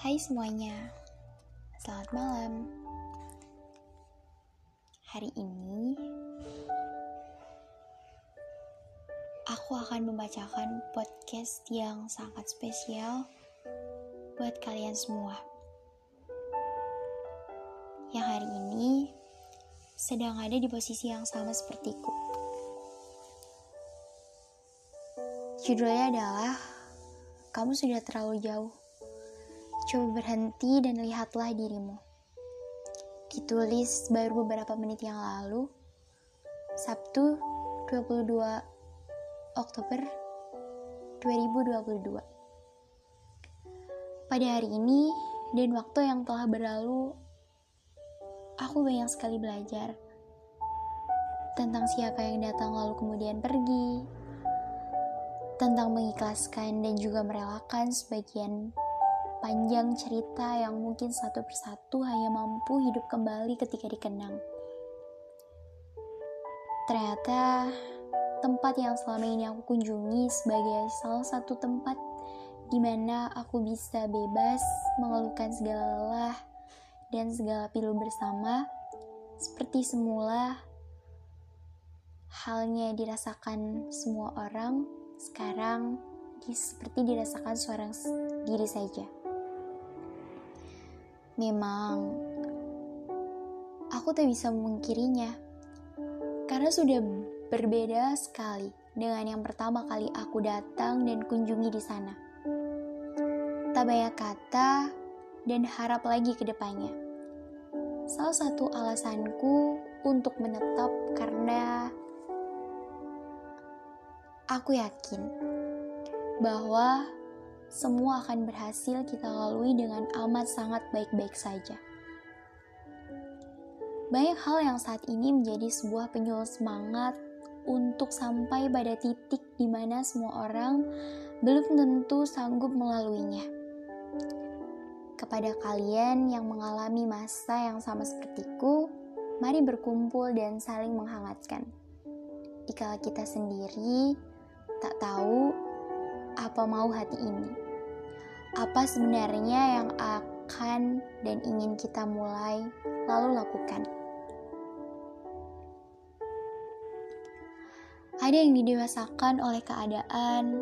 Hai semuanya, selamat malam. Hari ini aku akan membacakan podcast yang sangat spesial buat kalian semua. Yang hari ini sedang ada di posisi yang sama sepertiku. Judulnya adalah Kamu Sudah Terlalu Jauh. Coba berhenti dan lihatlah dirimu. Ditulis baru beberapa menit yang lalu, Sabtu 22 Oktober 2022. Pada hari ini dan waktu yang telah berlalu, aku banyak sekali belajar tentang siapa yang datang lalu kemudian pergi, tentang mengikhlaskan dan juga merelakan sebagian panjang cerita yang mungkin satu persatu hanya mampu hidup kembali ketika dikenang. Ternyata tempat yang selama ini aku kunjungi sebagai salah satu tempat di mana aku bisa bebas mengeluhkan segala lelah dan segala pilu bersama seperti semula halnya dirasakan semua orang sekarang seperti dirasakan seorang diri saja. Memang, aku tak bisa memungkirinya. Karena sudah berbeda sekali dengan yang pertama kali aku datang dan kunjungi di sana. Tak banyak kata dan harap lagi ke depannya. Salah satu alasanku untuk menetap karena aku yakin bahwa semua akan berhasil kita lalui dengan amat sangat baik-baik saja. Banyak hal yang saat ini menjadi sebuah penyul semangat untuk sampai pada titik di mana semua orang belum tentu sanggup melaluinya. Kepada kalian yang mengalami masa yang sama sepertiku, mari berkumpul dan saling menghangatkan. Jika kita sendiri tak tahu apa mau hati ini? Apa sebenarnya yang akan dan ingin kita mulai lalu lakukan. Ada yang didewasakan oleh keadaan,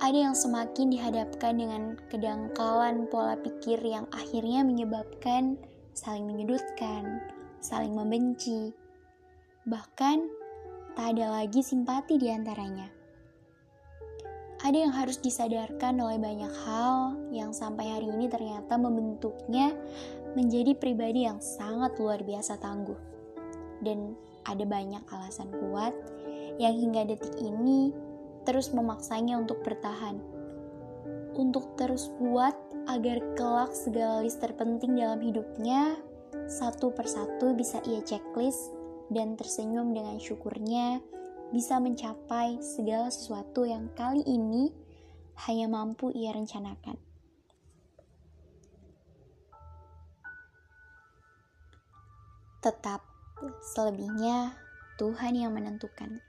ada yang semakin dihadapkan dengan kedangkalan pola pikir yang akhirnya menyebabkan saling menyudutkan, saling membenci, bahkan tak ada lagi simpati di antaranya ada yang harus disadarkan oleh banyak hal yang sampai hari ini ternyata membentuknya menjadi pribadi yang sangat luar biasa tangguh. Dan ada banyak alasan kuat yang hingga detik ini terus memaksanya untuk bertahan. Untuk terus kuat agar kelak segala list terpenting dalam hidupnya satu persatu bisa ia checklist dan tersenyum dengan syukurnya bisa mencapai segala sesuatu yang kali ini hanya mampu ia rencanakan. Tetap, selebihnya Tuhan yang menentukan.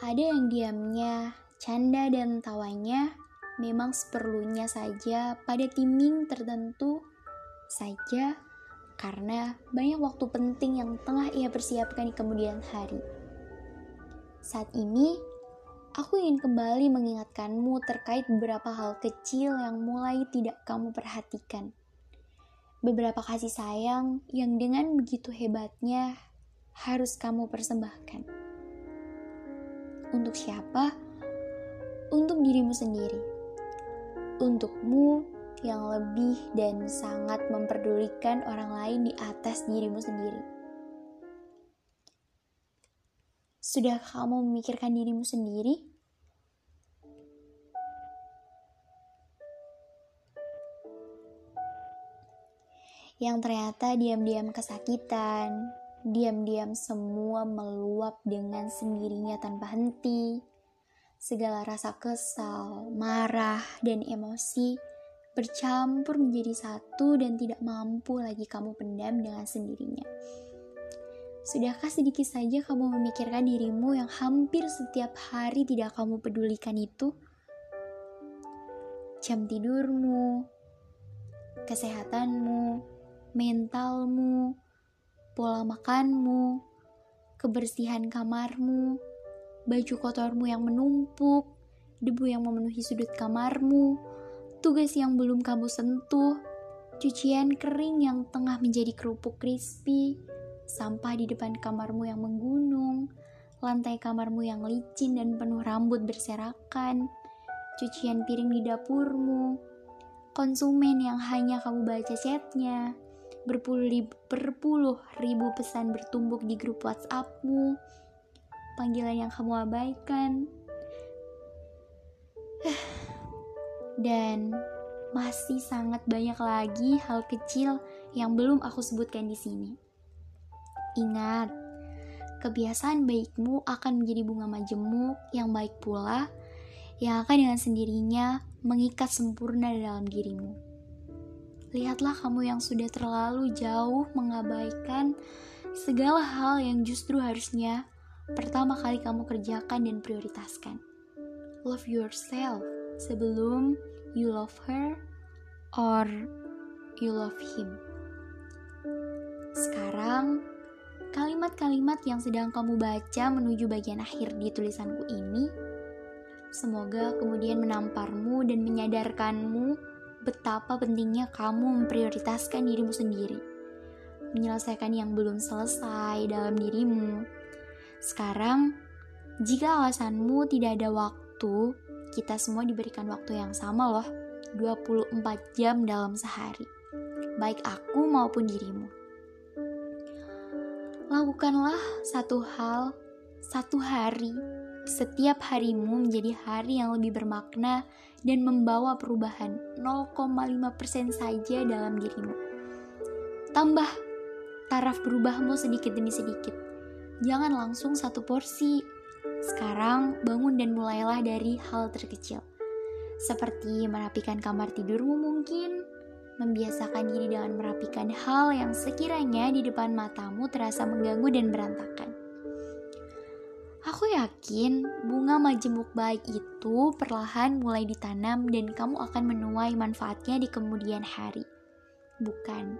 Ada yang diamnya, canda dan tawanya memang seperlunya saja pada timing tertentu saja karena banyak waktu penting yang tengah ia persiapkan di kemudian hari. Saat ini, aku ingin kembali mengingatkanmu terkait beberapa hal kecil yang mulai tidak kamu perhatikan. Beberapa kasih sayang yang dengan begitu hebatnya harus kamu persembahkan. Untuk siapa? Untuk dirimu sendiri. Untukmu yang lebih dan sangat memperdulikan orang lain di atas dirimu sendiri. Sudah kamu memikirkan dirimu sendiri? Yang ternyata diam-diam kesakitan, diam-diam semua meluap dengan sendirinya tanpa henti. Segala rasa kesal, marah, dan emosi bercampur menjadi satu dan tidak mampu lagi kamu pendam dengan sendirinya. Sudahkah sedikit saja kamu memikirkan dirimu yang hampir setiap hari tidak kamu pedulikan itu? jam tidurmu, kesehatanmu, mentalmu, pola makanmu, kebersihan kamarmu, baju kotormu yang menumpuk, debu yang memenuhi sudut kamarmu, tugas yang belum kamu sentuh, cucian kering yang tengah menjadi kerupuk crispy, sampah di depan kamarmu yang menggunung, lantai kamarmu yang licin dan penuh rambut berserakan, cucian piring di dapurmu, konsumen yang hanya kamu baca chatnya, berpuluh ribu, berpuluh ribu pesan bertumbuk di grup WhatsAppmu, panggilan yang kamu abaikan, dan masih sangat banyak lagi hal kecil yang belum aku sebutkan di sini. Ingat, kebiasaan baikmu akan menjadi bunga majemuk yang baik pula, yang akan dengan sendirinya mengikat sempurna dalam dirimu. Lihatlah kamu yang sudah terlalu jauh mengabaikan segala hal yang justru harusnya pertama kali kamu kerjakan dan prioritaskan. Love yourself sebelum you love her or you love him. Sekarang, Kalimat-kalimat yang sedang kamu baca menuju bagian akhir di tulisanku ini, semoga kemudian menamparmu dan menyadarkanmu betapa pentingnya kamu memprioritaskan dirimu sendiri, menyelesaikan yang belum selesai dalam dirimu. Sekarang, jika alasanmu tidak ada waktu, kita semua diberikan waktu yang sama loh, 24 jam dalam sehari. Baik aku maupun dirimu. Lakukanlah satu hal, satu hari, setiap harimu menjadi hari yang lebih bermakna dan membawa perubahan 0,5% saja dalam dirimu. Tambah taraf berubahmu sedikit demi sedikit. Jangan langsung satu porsi. Sekarang bangun dan mulailah dari hal terkecil. Seperti merapikan kamar tidurmu mungkin, membiasakan diri dengan merapikan hal yang sekiranya di depan matamu terasa mengganggu dan berantakan. Aku yakin bunga majemuk baik itu perlahan mulai ditanam dan kamu akan menuai manfaatnya di kemudian hari. Bukan,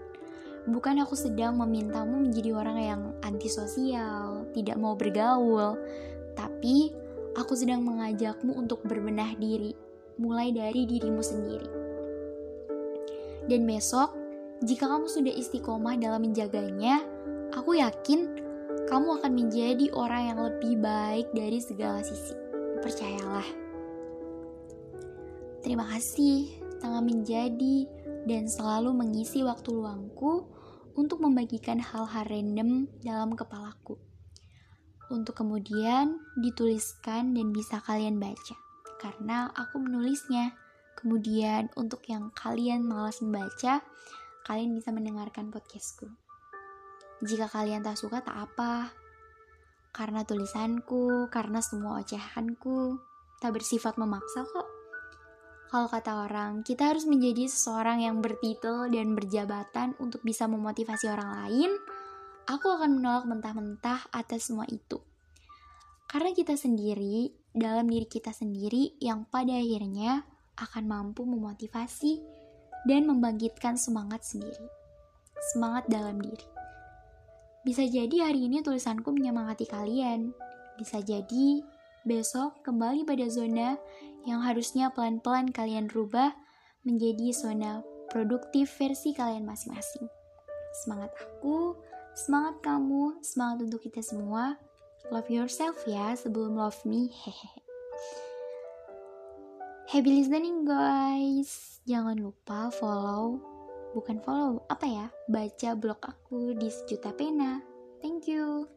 bukan aku sedang memintamu menjadi orang yang antisosial, tidak mau bergaul, tapi aku sedang mengajakmu untuk berbenah diri, mulai dari dirimu sendiri. Dan besok, jika kamu sudah istiqomah dalam menjaganya, aku yakin kamu akan menjadi orang yang lebih baik dari segala sisi. Percayalah. Terima kasih telah menjadi dan selalu mengisi waktu luangku untuk membagikan hal-hal random dalam kepalaku. Untuk kemudian dituliskan dan bisa kalian baca. Karena aku menulisnya Kemudian untuk yang kalian malas membaca, kalian bisa mendengarkan podcastku. Jika kalian tak suka tak apa, karena tulisanku, karena semua ocehanku, tak bersifat memaksa kok. Kalau kata orang, kita harus menjadi seseorang yang bertitel dan berjabatan untuk bisa memotivasi orang lain. Aku akan menolak mentah-mentah atas semua itu. Karena kita sendiri, dalam diri kita sendiri yang pada akhirnya akan mampu memotivasi dan membangkitkan semangat sendiri. Semangat dalam diri. Bisa jadi hari ini tulisanku menyemangati kalian. Bisa jadi besok kembali pada zona yang harusnya pelan-pelan kalian rubah menjadi zona produktif versi kalian masing-masing. Semangat aku, semangat kamu, semangat untuk kita semua. Love yourself ya sebelum love me. Hehehe. Happy listening guys. Jangan lupa follow, bukan follow, apa ya? Baca blog aku di Sejuta Pena. Thank you.